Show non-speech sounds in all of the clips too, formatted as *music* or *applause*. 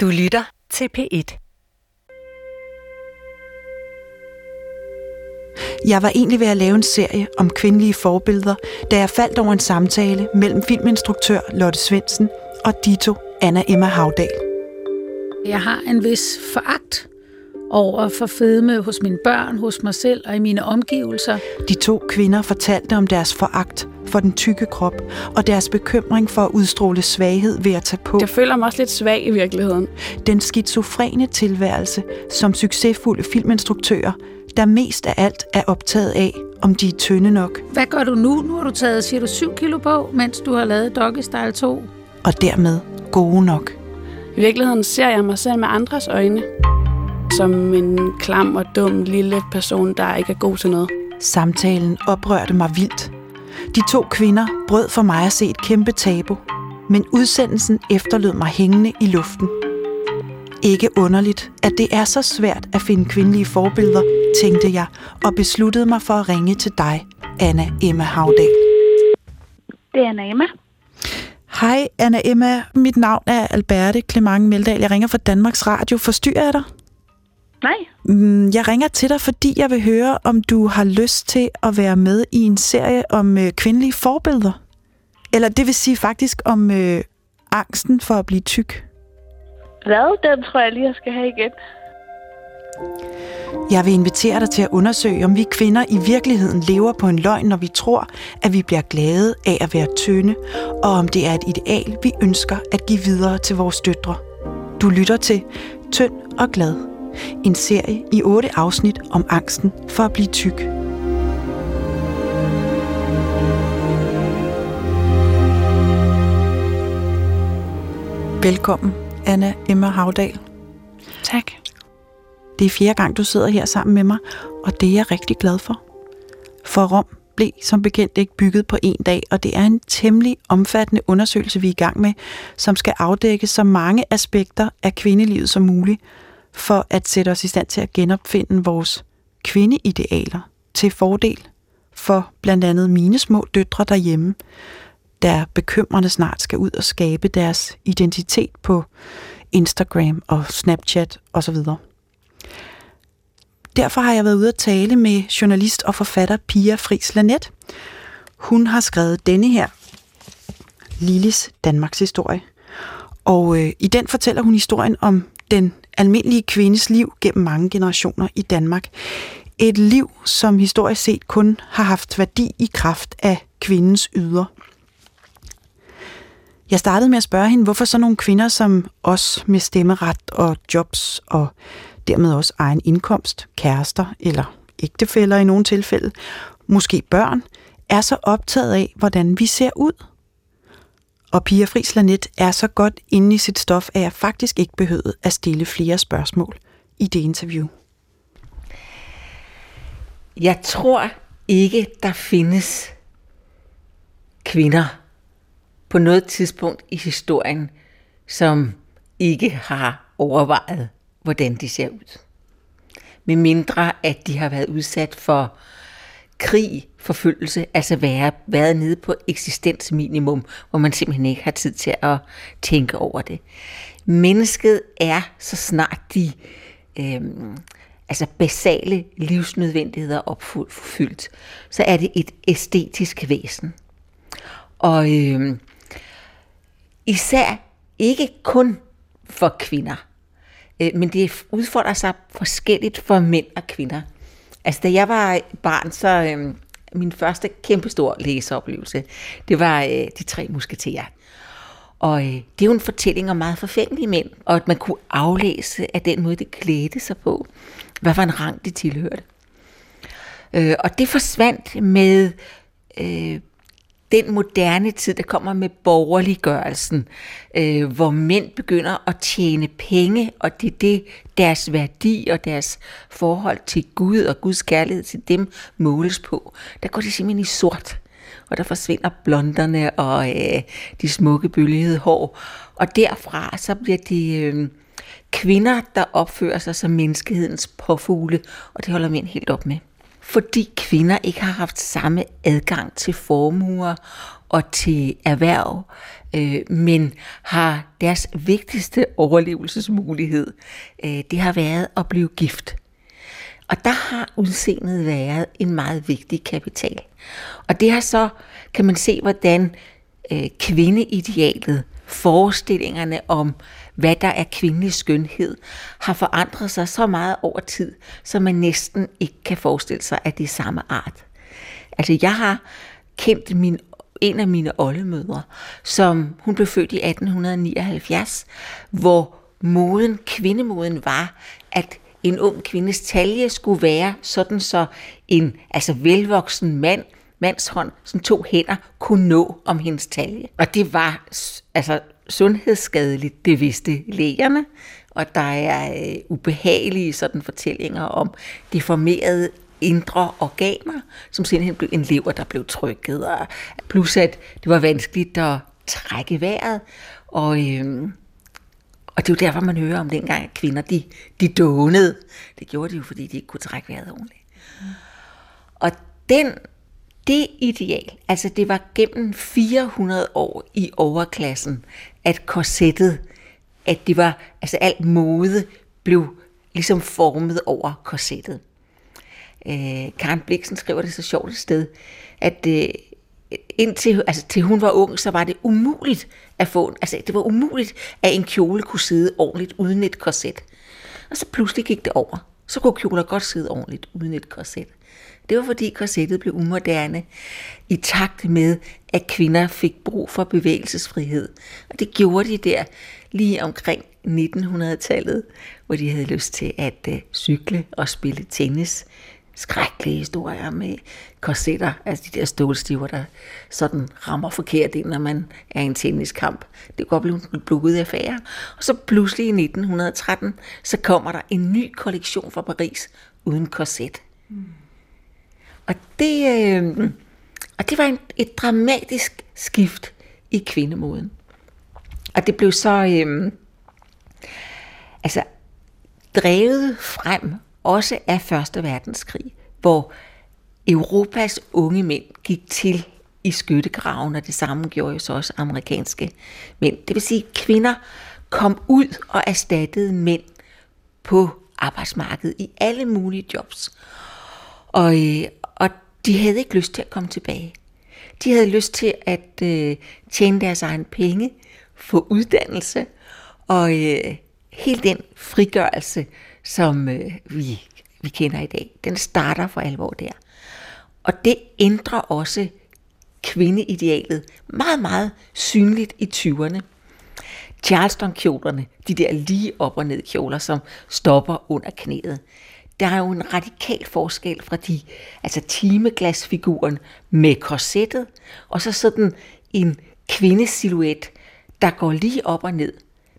Du lytter til P1. Jeg var egentlig ved at lave en serie om kvindelige forbilleder, da jeg faldt over en samtale mellem filminstruktør Lotte Svendsen og Dito Anna Emma Havdal. Jeg har en vis foragt over for fedme hos mine børn, hos mig selv og i mine omgivelser. De to kvinder fortalte om deres foragt for den tykke krop og deres bekymring for at udstråle svaghed ved at tage på. Jeg føler mig også lidt svag i virkeligheden. Den skizofrene tilværelse som succesfulde filminstruktører, der mest af alt er optaget af, om de er tynde nok. Hvad gør du nu? Nu har du taget, siger du, 7 kilo på, mens du har lavet Doggy Style 2. Og dermed gode nok. I virkeligheden ser jeg mig selv med andres øjne. Som en klam og dum lille person, der ikke er god til noget. Samtalen oprørte mig vildt. De to kvinder brød for mig at se et kæmpe tabu, men udsendelsen efterlod mig hængende i luften. Ikke underligt, at det er så svært at finde kvindelige forbilleder, tænkte jeg, og besluttede mig for at ringe til dig, Anna Emma Havdal. Det er Anna Emma. Hej Anna Emma, mit navn er Alberte Clement Meldal. Jeg ringer fra Danmarks Radio. Forstyrrer jeg dig? Nej. Mm, Jeg ringer til dig, fordi jeg vil høre, om du har lyst til at være med i en serie om øh, kvindelige forbilleder. Eller det vil sige faktisk om øh, angsten for at blive tyk. Hvad? Den tror jeg lige, jeg skal have igen. Jeg vil invitere dig til at undersøge, om vi kvinder i virkeligheden lever på en løgn, når vi tror, at vi bliver glade af at være tynde, og om det er et ideal, vi ønsker at give videre til vores døtre. Du lytter til Tynd og Glad. En serie i otte afsnit om angsten for at blive tyk. Velkommen, Anna Emma Havdal. Tak. Det er fjerde gang, du sidder her sammen med mig, og det er jeg rigtig glad for. For Rom blev som bekendt ikke bygget på en dag, og det er en temmelig omfattende undersøgelse, vi er i gang med, som skal afdække så mange aspekter af kvindelivet som muligt, for at sætte os i stand til at genopfinde vores kvindeidealer til fordel for blandt andet mine små døtre derhjemme, der bekymrende snart skal ud og skabe deres identitet på Instagram og Snapchat osv. Derfor har jeg været ude at tale med journalist og forfatter Pia Friis Lanet. Hun har skrevet denne her, Lillis Danmarks historie. Og øh, i den fortæller hun historien om den almindelige kvindes liv gennem mange generationer i Danmark. Et liv, som historisk set kun har haft værdi i kraft af kvindens yder. Jeg startede med at spørge hende, hvorfor så nogle kvinder som os med stemmeret og jobs og dermed også egen indkomst, kærester eller ægtefæller i nogle tilfælde, måske børn, er så optaget af, hvordan vi ser ud. Og Pia Friis Lanet er så godt inde i sit stof, at jeg faktisk ikke behøvede at stille flere spørgsmål i det interview. Jeg tror ikke, der findes kvinder på noget tidspunkt i historien, som ikke har overvejet, hvordan de ser ud. Med mindre, at de har været udsat for krig, forfølgelse, altså være, været nede på eksistensminimum, hvor man simpelthen ikke har tid til at tænke over det. Mennesket er, så snart de øhm, altså basale livsnødvendigheder opfyldt, så er det et æstetisk væsen. Og øhm, især ikke kun for kvinder, øh, men det udfordrer sig forskelligt for mænd og kvinder. Altså, da jeg var øh, barn, så øh, min første kæmpestor læseoplevelse, det var øh, De Tre Musketerer. Og øh, det er jo en fortælling om meget forfængelige mænd, og at man kunne aflæse af den måde, det klædte sig på, hvad for en rang de tilhørte. Øh, og det forsvandt med øh, den moderne tid, der kommer med borgerliggørelsen, øh, hvor mænd begynder at tjene penge, og det er det, deres værdi og deres forhold til Gud og Guds kærlighed til dem måles på. Der går det simpelthen i sort, og der forsvinder blonderne og øh, de smukke bølgede hår. Og derfra så bliver det øh, kvinder, der opfører sig som menneskehedens påfugle, og det holder mænd helt op med fordi kvinder ikke har haft samme adgang til formuer og til erhverv, øh, men har deres vigtigste overlevelsesmulighed, øh, det har været at blive gift. Og der har udseendet været en meget vigtig kapital. Og det har så, kan man se, hvordan øh, kvindeidealet, forestillingerne om, hvad der er kvindelig skønhed, har forandret sig så meget over tid, så man næsten ikke kan forestille sig, at det er samme art. Altså jeg har kendt min, en af mine oldemødre, som hun blev født i 1879, hvor moden, kvindemoden var, at en ung kvindes talje skulle være sådan så en altså velvoksen mand, mands hånd, som to hænder, kunne nå om hendes talje. Og det var altså sundhedsskadeligt, det vidste lægerne, og der er øh, ubehagelige sådan fortællinger om deformerede indre organer, som simpelthen blev en lever, der blev trykket, og plus at det var vanskeligt at trække vejret, og, øh, og det er jo derfor, man hører om dengang, at kvinder de, de dånede. Det gjorde de jo, fordi de ikke kunne trække vejret ordentligt. Og den, det ideal, altså det var gennem 400 år i overklassen, at korsettet, at det var, altså alt mode blev ligesom formet over korsettet. Øh, Karen Bliksen skriver det så sjovt et sted, at øh, indtil altså, til hun var ung, så var det umuligt at få, altså det var umuligt, at en kjole kunne sidde ordentligt uden et korset. Og så pludselig gik det over. Så kunne kjoler godt sidde ordentligt uden et korset. Det var fordi korsettet blev umoderne i takt med, at kvinder fik brug for bevægelsesfrihed. Og det gjorde de der lige omkring 1900-tallet, hvor de havde lyst til at uh, cykle og spille tennis skrækkelige historier med korsetter, altså de der stålstiver, der sådan rammer forkert ind, når man er i en tenniskamp. Det går blive blukket af affære. Og så pludselig i 1913, så kommer der en ny kollektion fra Paris uden korset. Mm. Og det, øh, og det var en, et dramatisk skift i kvindemoden. Og det blev så øh, altså drevet frem også af Første Verdenskrig, hvor Europas unge mænd gik til i skyttegraven, og det samme gjorde jo så også amerikanske mænd. Det vil sige, at kvinder kom ud og erstattede mænd på arbejdsmarkedet i alle mulige jobs. Og, og de havde ikke lyst til at komme tilbage. De havde lyst til at øh, tjene deres egen penge, få uddannelse, og øh, hele den frigørelse, som øh, vi, vi kender i dag, den starter for alvor der. Og det ændrer også kvindeidealet meget, meget synligt i 20'erne. Charleston-kjolerne, de der lige op og ned kjoler, som stopper under knæet. Der er jo en radikal forskel fra de, altså timeglasfiguren med korsettet, og så sådan en kvindesilhuet, der går lige op og ned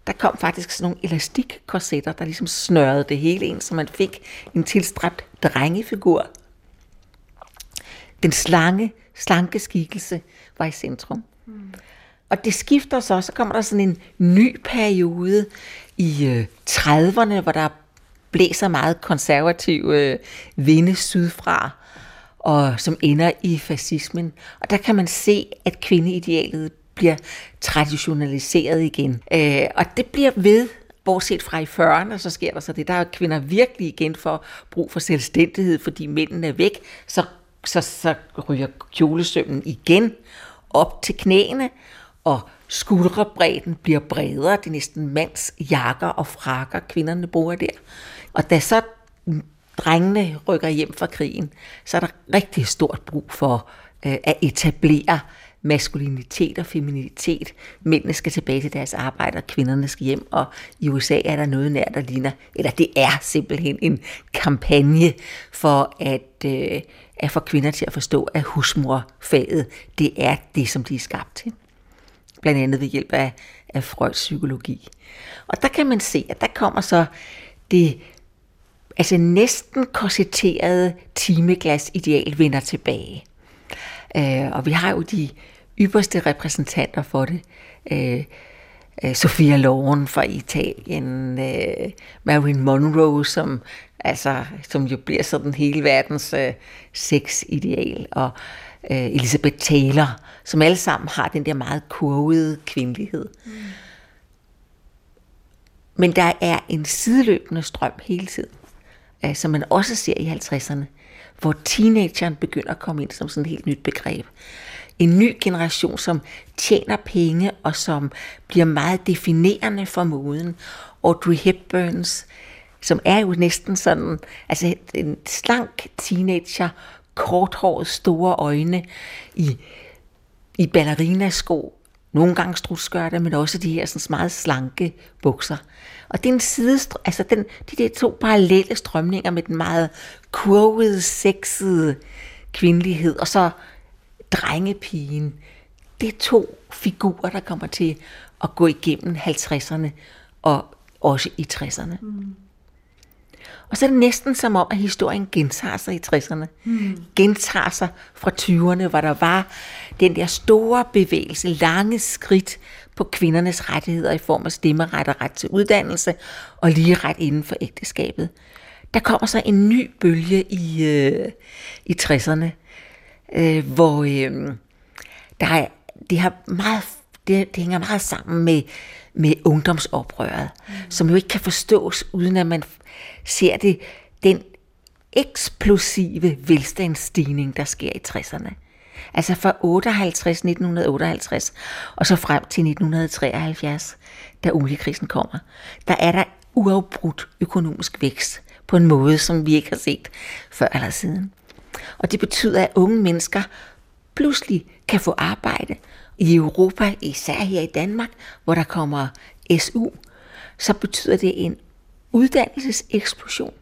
der kom faktisk sådan nogle elastikkorsetter, der ligesom snørrede det hele ind, så man fik en tilstræbt drengefigur. Den slange, slanke skikkelse var i centrum. Mm. Og det skifter så, så kommer der sådan en ny periode i øh, 30'erne, hvor der blæser meget konservative øh, vinde sydfra, og som ender i fascismen. Og der kan man se, at kvindeidealet bliver traditionaliseret igen. Øh, og det bliver ved, bortset fra i 40'erne, så sker der så det. Der er kvinder virkelig igen for brug for selvstændighed, fordi mændene er væk. Så, så, så ryger kjolesømmen igen op til knæene, og skulderbredden bliver bredere. Det er næsten mands jakker og frakker, kvinderne bruger der. Og da så drengene rykker hjem fra krigen, så er der rigtig stort brug for øh, at etablere maskulinitet og feminitet. Mændene skal tilbage til deres arbejde, og kvinderne skal hjem, og i USA er der noget nær, der ligner, eller det er simpelthen en kampagne for at, øh, at få kvinder til at forstå, at husmorfaget, det er det, som de er skabt til. Blandt andet ved hjælp af, af Freuds psykologi. Og der kan man se, at der kommer så det altså næsten korsetterede timeglas ideal vender tilbage. Øh, og vi har jo de ypperste repræsentanter for det. Øh, øh, Sofia Loren fra Italien, øh, Marilyn Monroe, som, altså, som jo bliver sådan hele verdens øh, sexideal, og øh, Elizabeth Taylor, som alle sammen har den der meget kurvede kvindelighed. Mm. Men der er en sideløbende strøm hele tiden, øh, som man også ser i 50'erne, hvor teenageren begynder at komme ind som sådan et helt nyt begreb. En ny generation, som tjener penge og som bliver meget definerende for moden. Audrey Hepburns, som er jo næsten sådan, altså en slank teenager, korthåret, store øjne i, i ballerinasko, nogle gange strutskørter, men også de her sådan meget slanke bukser. Og det er en side, altså den, de der to parallelle strømninger med den meget kurvede, sexede kvindelighed, og så drengepigen. Det er to figurer, der kommer til at gå igennem 50'erne og også i 60'erne. Mm. Og så er det næsten som om, at historien gentager sig i 60'erne. Mm. Gentager sig fra 20'erne, hvor der var den der store bevægelse, lange skridt på kvindernes rettigheder i form af stemmeret og ret til uddannelse og lige ret inden for ægteskabet. Der kommer så en ny bølge i, øh, i 60'erne, øh, hvor øh, der er, det, har meget, det, det hænger meget sammen med, med ungdomsoprøret, mm. som jo ikke kan forstås, uden at man ser det, den eksplosive velstandsstigning, der sker i 60'erne. Altså fra 58, 1958 og så frem til 1973, da oliekrisen kommer, der er der uafbrudt økonomisk vækst på en måde, som vi ikke har set før eller siden. Og det betyder, at unge mennesker pludselig kan få arbejde i Europa, især her i Danmark, hvor der kommer SU, så betyder det en uddannelseseksplosion.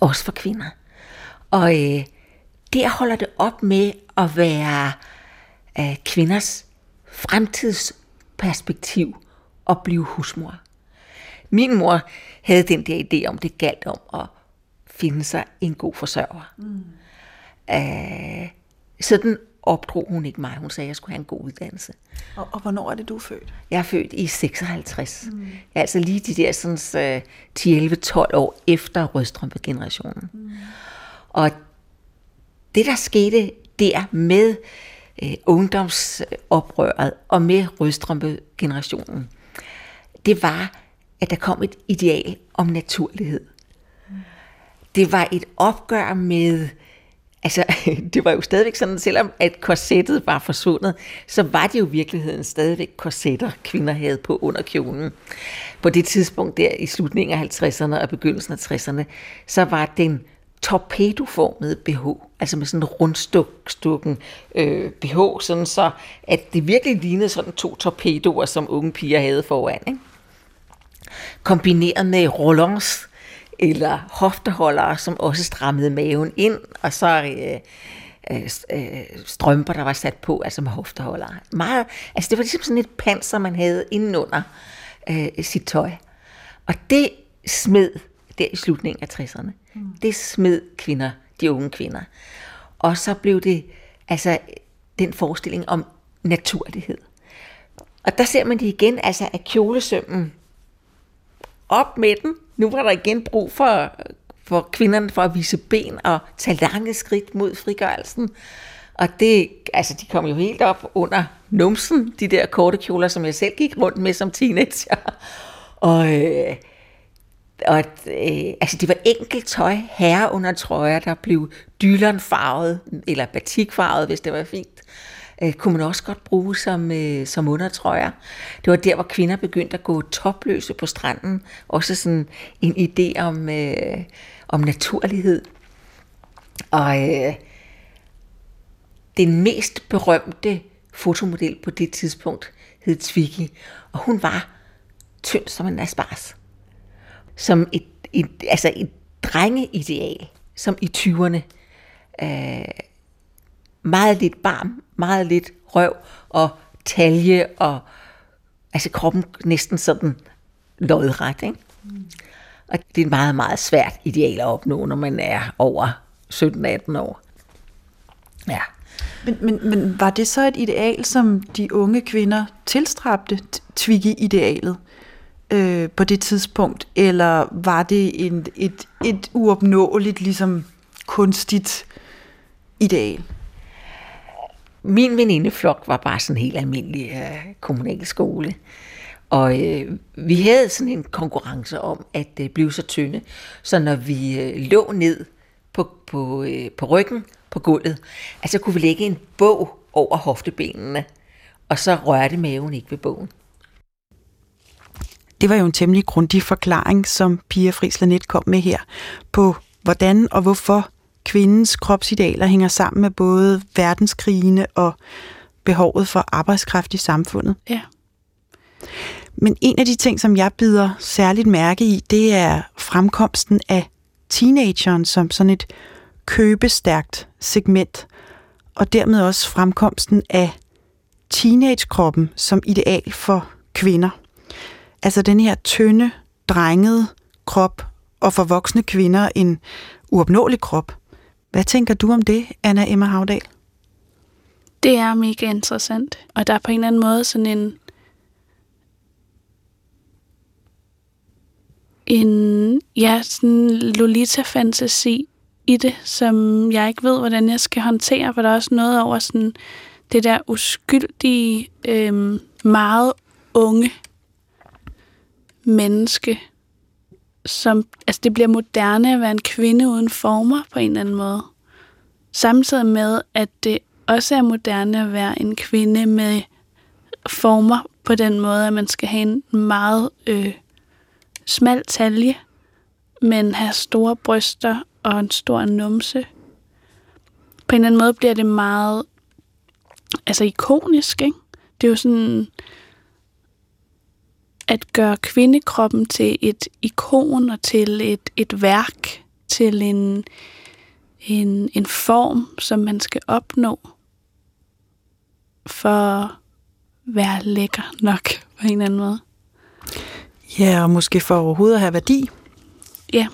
Også for kvinder. Og øh, der holder det op med at være øh, kvinders fremtidsperspektiv at blive husmor. Min mor havde den der idé om, det galt om at finde sig en god forsørger. Mm. Øh, sådan opdrog hun ikke mig. Hun sagde, at jeg skulle have en god uddannelse. Og, og hvornår er det, du er født? Jeg er født i 56. Mm. Altså lige de der sådan, uh, 10-11-12 år efter rødstrømpe-generationen. Mm. Og det, der skete der med øh, ungdomsoprøret og med rødstrømpe-generationen, det var, at der kom et ideal om naturlighed. Det var et opgør med *laughs* Altså, det var jo stadigvæk sådan, selvom at korsettet var forsvundet, så var det jo i virkeligheden stadigvæk korsetter, kvinder havde på under kjolen. På det tidspunkt der i slutningen af 50'erne og begyndelsen af 60'erne, så var den torpedoformede BH, altså med sådan en rundstukken øh, BH, sådan så, at det virkelig lignede sådan to torpedoer, som unge piger havde foran. Ikke? Kombineret med rollons, eller hofteholdere, som også strammede maven ind, og så øh, øh, øh, strømper, der var sat på, altså med hofteholdere. Meget, altså det var ligesom sådan et panser, man havde indenunder øh, sit tøj. Og det smed der i slutningen af 60'erne. Mm. Det smed kvinder, de unge kvinder. Og så blev det altså den forestilling om naturlighed. Og der ser man det igen, altså at kjolesømmen op med den, nu var der igen brug for, for kvinderne for at vise ben og tage lange skridt mod frigørelsen. Og det, altså de kom jo helt op under numsen, de der korte kjoler, som jeg selv gik rundt med som teenager. Og, øh, og øh, altså det var enkelt tøj, herre under trøjer, der blev dylernfarvet, eller batikfarvet, hvis det var fint øh, kunne man også godt bruge som, øh, som undertrøjer. Det var der, hvor kvinder begyndte at gå topløse på stranden. Også sådan en idé om, øh, om naturlighed. Og øh, den mest berømte fotomodel på det tidspunkt hed Twiggy, og hun var tynd som en asparges. Som et, et, altså et drengeideal, som i 20'erne. Øh, meget lidt barm, meget lidt røv og talje og altså kroppen næsten sådan lodret. Ikke? Mm. Og det er et meget, meget svært ideal at opnå, når man er over 17-18 år. Ja. Men, men, men var det så et ideal, som de unge kvinder tilstræbte, Twiggy-idealet, øh, på det tidspunkt? Eller var det en, et, et uopnåeligt, ligesom kunstigt ideal? Min venindeflok var bare sådan en helt almindelig øh, kommunal skole. Og øh, vi havde sådan en konkurrence om at øh, blive så tynde, så når vi øh, lå ned på, på, øh, på ryggen på gulvet, altså kunne vi lægge en bog over hoftebenene, og så rørte maven ikke ved bogen. Det var jo en temmelig grundig forklaring, som Pia Friis kom med her, på hvordan og hvorfor kvindens kropsidealer hænger sammen med både verdenskrigene og behovet for arbejdskraft i samfundet. Ja. Men en af de ting, som jeg bider særligt mærke i, det er fremkomsten af teenageren som sådan et købestærkt segment, og dermed også fremkomsten af teenagekroppen som ideal for kvinder. Altså den her tynde, drengede krop, og for voksne kvinder en uopnåelig krop. Hvad tænker du om det, Anna Emma Havdal? Det er mega interessant, og der er på en eller anden måde sådan en en ja, sådan Lolita-fantasi i det, som jeg ikke ved, hvordan jeg skal håndtere, for der er også noget over sådan det der uskyldige, øh, meget unge menneske, som, altså det bliver moderne at være en kvinde uden former på en eller anden måde. Samtidig med, at det også er moderne at være en kvinde med former på den måde, at man skal have en meget øh, smal talje, men have store bryster og en stor numse. På en eller anden måde bliver det meget altså ikonisk, ikke? Det er jo sådan at gøre kvindekroppen til et ikon og til et, et værk, til en, en, en form, som man skal opnå for at være lækker nok på en eller anden måde. Ja, og måske for overhovedet at have værdi. Ja.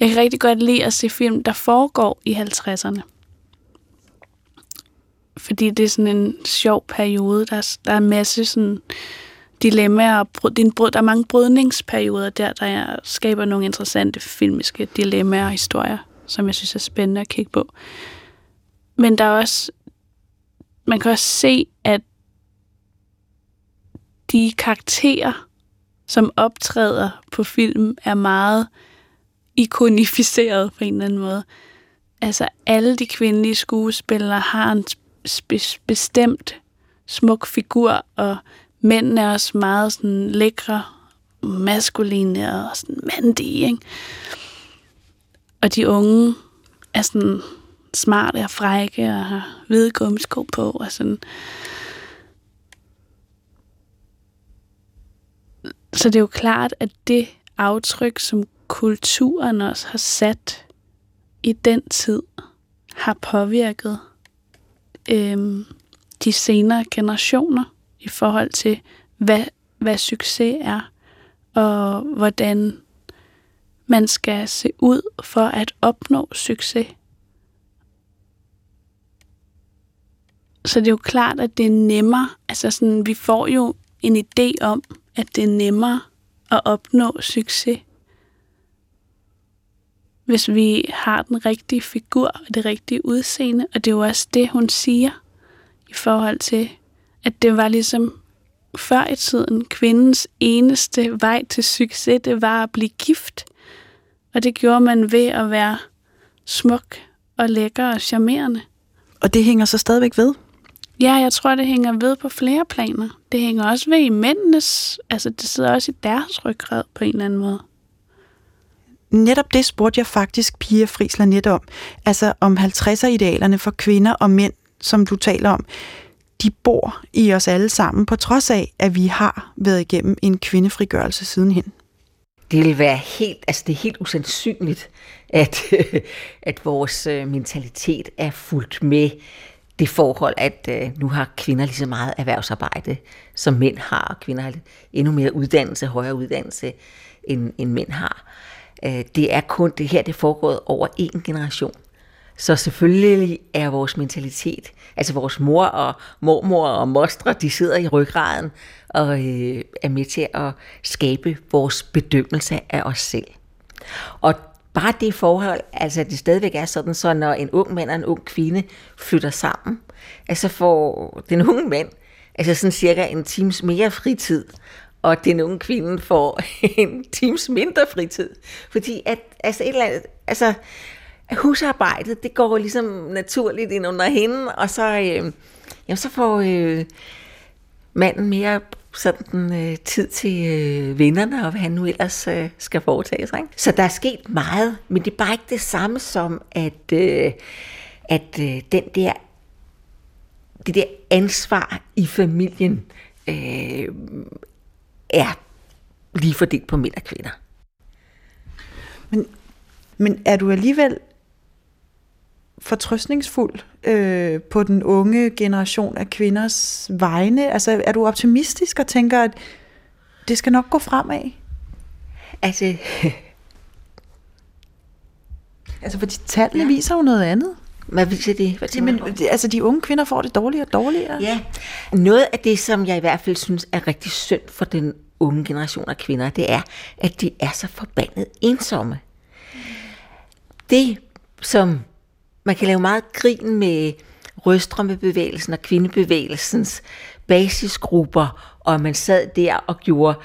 Jeg kan rigtig godt lide at se film, der foregår i 50'erne. Fordi det er sådan en sjov periode. Der er, der er en masse sådan dilemmaer. Og brud, brud, der er mange brydningsperioder der, der skaber nogle interessante filmiske dilemmaer og historier, som jeg synes er spændende at kigge på. Men der er også... Man kan også se, at de karakterer, som optræder på film, er meget ikonificeret på en eller anden måde. Altså alle de kvindelige skuespillere har en spe- bestemt smuk figur, og mændene er også meget sådan lækre, maskuline og sådan mandige, ikke? Og de unge er sådan smarte og frække og har hvide gummisko på og sådan. Så det er jo klart, at det aftryk, som kulturen også har sat i den tid, har påvirket øhm, de senere generationer i forhold til, hvad, hvad succes er, og hvordan man skal se ud for at opnå succes. Så det er jo klart, at det er nemmere. Altså sådan, vi får jo en idé om, at det er nemmere at opnå succes, hvis vi har den rigtige figur og det rigtige udseende. Og det er jo også det, hun siger i forhold til, at det var ligesom før i tiden kvindens eneste vej til succes, det var at blive gift. Og det gjorde man ved at være smuk og lækker og charmerende. Og det hænger så stadigvæk ved? Ja, jeg tror, det hænger ved på flere planer. Det hænger også ved i mændenes, altså det sidder også i deres ryggrad på en eller anden måde. Netop det spurgte jeg faktisk Pia Frisler net om. Altså om 50'er-idealerne for kvinder og mænd, som du taler om, de bor i os alle sammen, på trods af, at vi har været igennem en kvindefrigørelse sidenhen. Det vil være helt, altså det er helt usandsynligt, at, *laughs* at vores øh, mentalitet er fuldt med det forhold, at øh, nu har kvinder lige så meget erhvervsarbejde, som mænd har, og kvinder har endnu mere uddannelse, højere uddannelse, end, end mænd har. Øh, det er kun det her, det foregår over en generation. Så selvfølgelig er vores mentalitet, altså vores mor og mormor og mostre, de sidder i ryggraden og øh, er med til at skabe vores bedømmelse af os selv. Og bare det forhold, altså at det stadigvæk er sådan, så når en ung mand og en ung kvinde flytter sammen, altså får den unge mand altså sådan cirka en times mere fritid, og den unge kvinde får *laughs* en times mindre fritid. Fordi at, altså et eller andet, altså husarbejdet, det går ligesom naturligt ind under hende, og så, øh, jamen, så får øh, manden mere sådan øh, tid til øh, vennerne, og hvad han nu ellers øh, skal foretage sig. Ikke? Så der er sket meget, men det er bare ikke det samme som, at, øh, at øh, den der, det der ansvar i familien øh, er lige fordelt på mænd og kvinder. Men, men er du alligevel fortrøstningsfuld øh, på den unge generation af kvinders vegne? Altså, er du optimistisk og tænker, at det skal nok gå fremad? Altså, *laughs* altså fordi tallene ja. viser jo noget andet. Hvad viser det? Hvad Jamen, altså, de unge kvinder får det dårligere og dårligere. Ja, noget af det, som jeg i hvert fald synes er rigtig synd for den unge generation af kvinder, det er, at de er så forbandet ensomme. Det, som man kan lave meget grin med røstrømmebevægelsen og kvindebevægelsens basisgrupper, og man sad der og gjorde,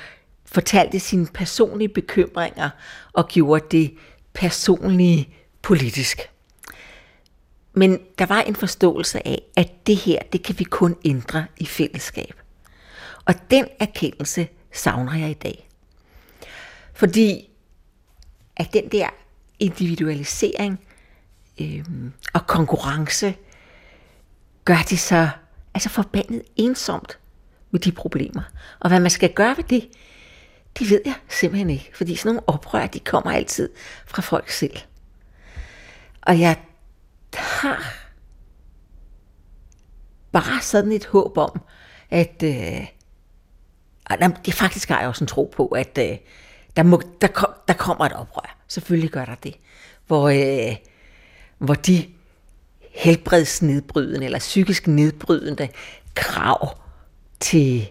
fortalte sine personlige bekymringer og gjorde det personlige politisk. Men der var en forståelse af, at det her, det kan vi kun ændre i fællesskab. Og den erkendelse savner jeg i dag. Fordi at den der individualisering øh, og konkurrence gør det så altså forbandet ensomt med de problemer. Og hvad man skal gøre ved det, det ved jeg simpelthen ikke. Fordi sådan nogle oprør, de kommer altid fra folk selv. Og jeg har bare sådan et håb om, at øh, det faktisk har jeg også en tro på, at øh, der, må, der, kom, der kommer et oprør. Selvfølgelig gør der det. Hvor, øh, hvor de helbredsnedbrydende eller psykisk nedbrydende krav til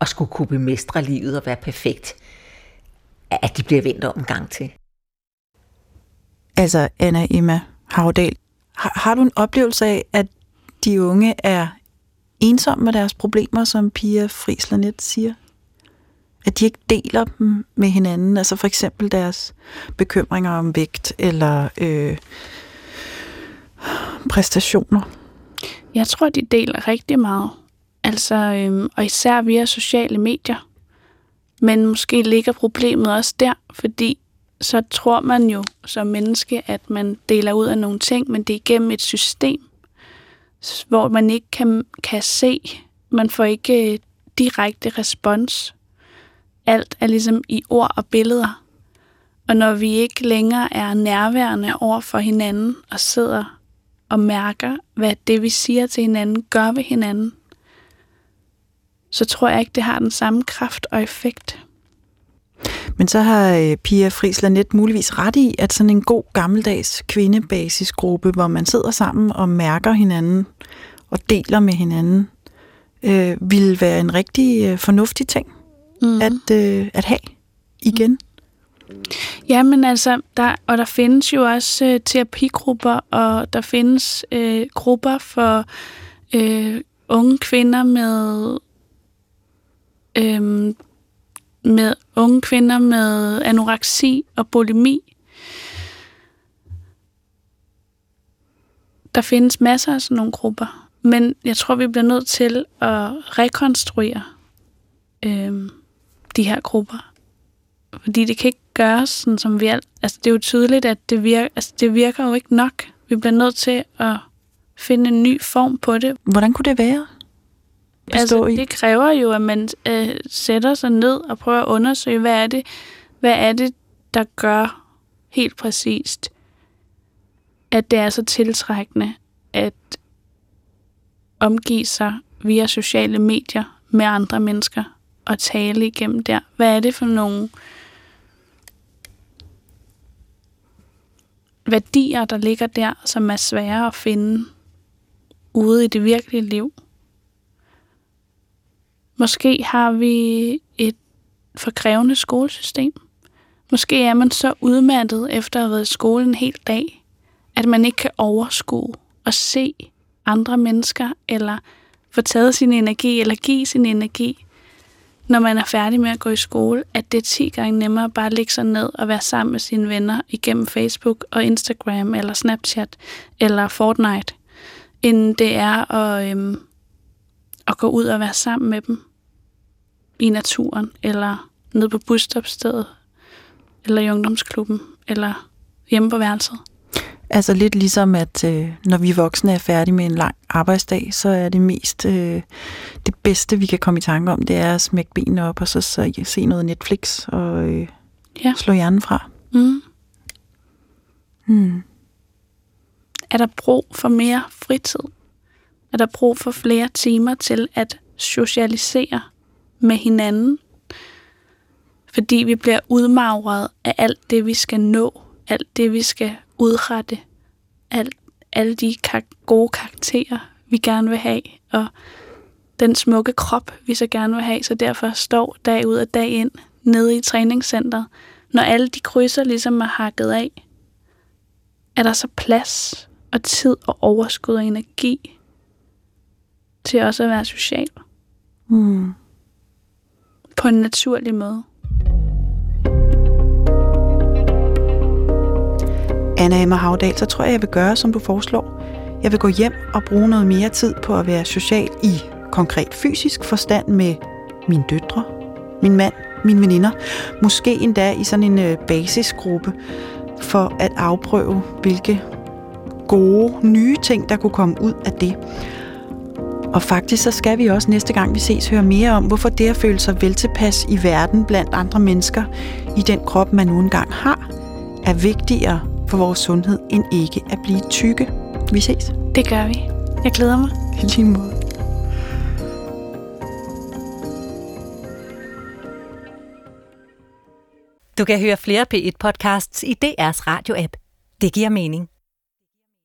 at skulle kunne bemestre livet og være perfekt, at de bliver vendt om en gang til. Altså, Anna Emma Havdal, har, har du en oplevelse af, at de unge er ensomme med deres problemer, som Pia Frislanet siger? At de ikke deler dem med hinanden, altså for eksempel deres bekymringer om vægt eller øh, præstationer? Jeg tror, de deler rigtig meget. Altså, øhm, og især via sociale medier. Men måske ligger problemet også der, fordi så tror man jo som menneske, at man deler ud af nogle ting, men det er igennem et system, hvor man ikke kan, kan se, man får ikke øh, direkte respons. Alt er ligesom i ord og billeder. Og når vi ikke længere er nærværende over for hinanden og sidder og mærker, hvad det, vi siger til hinanden, gør ved hinanden, så tror jeg ikke, det har den samme kraft og effekt. Men så har øh, Pia Friis net muligvis ret i, at sådan en god gammeldags kvindebasisgruppe, hvor man sidder sammen og mærker hinanden og deler med hinanden, øh, ville være en rigtig øh, fornuftig ting mm. at, øh, at have igen. Ja, men altså, der, og der findes jo også øh, terapigrupper, og der findes øh, grupper for øh, unge kvinder med øh, med unge kvinder med anoreksi og bulimi. Der findes masser af sådan nogle grupper, men jeg tror, vi bliver nødt til at rekonstruere øh, de her grupper. Fordi det kan ikke gøres sådan, som vi alt... Altså, det er jo tydeligt, at det virker, altså, det virker jo ikke nok. Vi bliver nødt til at finde en ny form på det. Hvordan kunne det være? Altså, i? det kræver jo, at man øh, sætter sig ned og prøver at undersøge, hvad er det, hvad er det, der gør helt præcist, at det er så tiltrækkende at omgive sig via sociale medier med andre mennesker og tale igennem der. Hvad er det for nogle værdier, der ligger der, som er svære at finde ude i det virkelige liv. Måske har vi et for krævende skolesystem. Måske er man så udmattet efter at have været i skole en hel dag, at man ikke kan overskue og se andre mennesker, eller få taget sin energi, eller give sin energi, når man er færdig med at gå i skole, at det er 10 gange nemmere bare at lægge sig ned og være sammen med sine venner igennem Facebook og Instagram, eller Snapchat, eller Fortnite, end det er at, øhm, at gå ud og være sammen med dem i naturen, eller nede på busstopstedet, eller i ungdomsklubben, eller hjemme på værelset. Altså lidt ligesom, at øh, når vi voksne er færdige med en lang arbejdsdag, så er det mest, øh, det bedste, vi kan komme i tanke om, det er at smække benene op, og så, så se noget Netflix, og øh, Ja. slå hjernen fra. Mm. Hmm. Er der brug for mere fritid? Er der brug for flere timer til at socialisere med hinanden? Fordi vi bliver udmagret af alt det, vi skal nå, alt det, vi skal udrette, alt, alle de kar- gode karakterer, vi gerne vil have, og den smukke krop, vi så gerne vil have, så derfor står dag ud og dag ind nede i træningscenteret, når alle de krydser ligesom er hakket af, er der så plads og tid og overskud og energi til også at være social. Mm på en naturlig måde. Anna Emma Havdal, så tror jeg, jeg vil gøre, som du foreslår. Jeg vil gå hjem og bruge noget mere tid på at være social i konkret fysisk forstand med mine døtre, min mand, mine veninder. Måske endda i sådan en øh, basisgruppe for at afprøve, hvilke gode, nye ting, der kunne komme ud af det. Og faktisk så skal vi også næste gang vi ses høre mere om, hvorfor det at føle sig vel tilpas i verden blandt andre mennesker i den krop, man nu engang har, er vigtigere for vores sundhed, end ikke at blive tykke. Vi ses. Det gør vi. Jeg glæder mig. I lige måde. Du kan høre flere P1-podcasts i DR's radio-app. Det giver mening.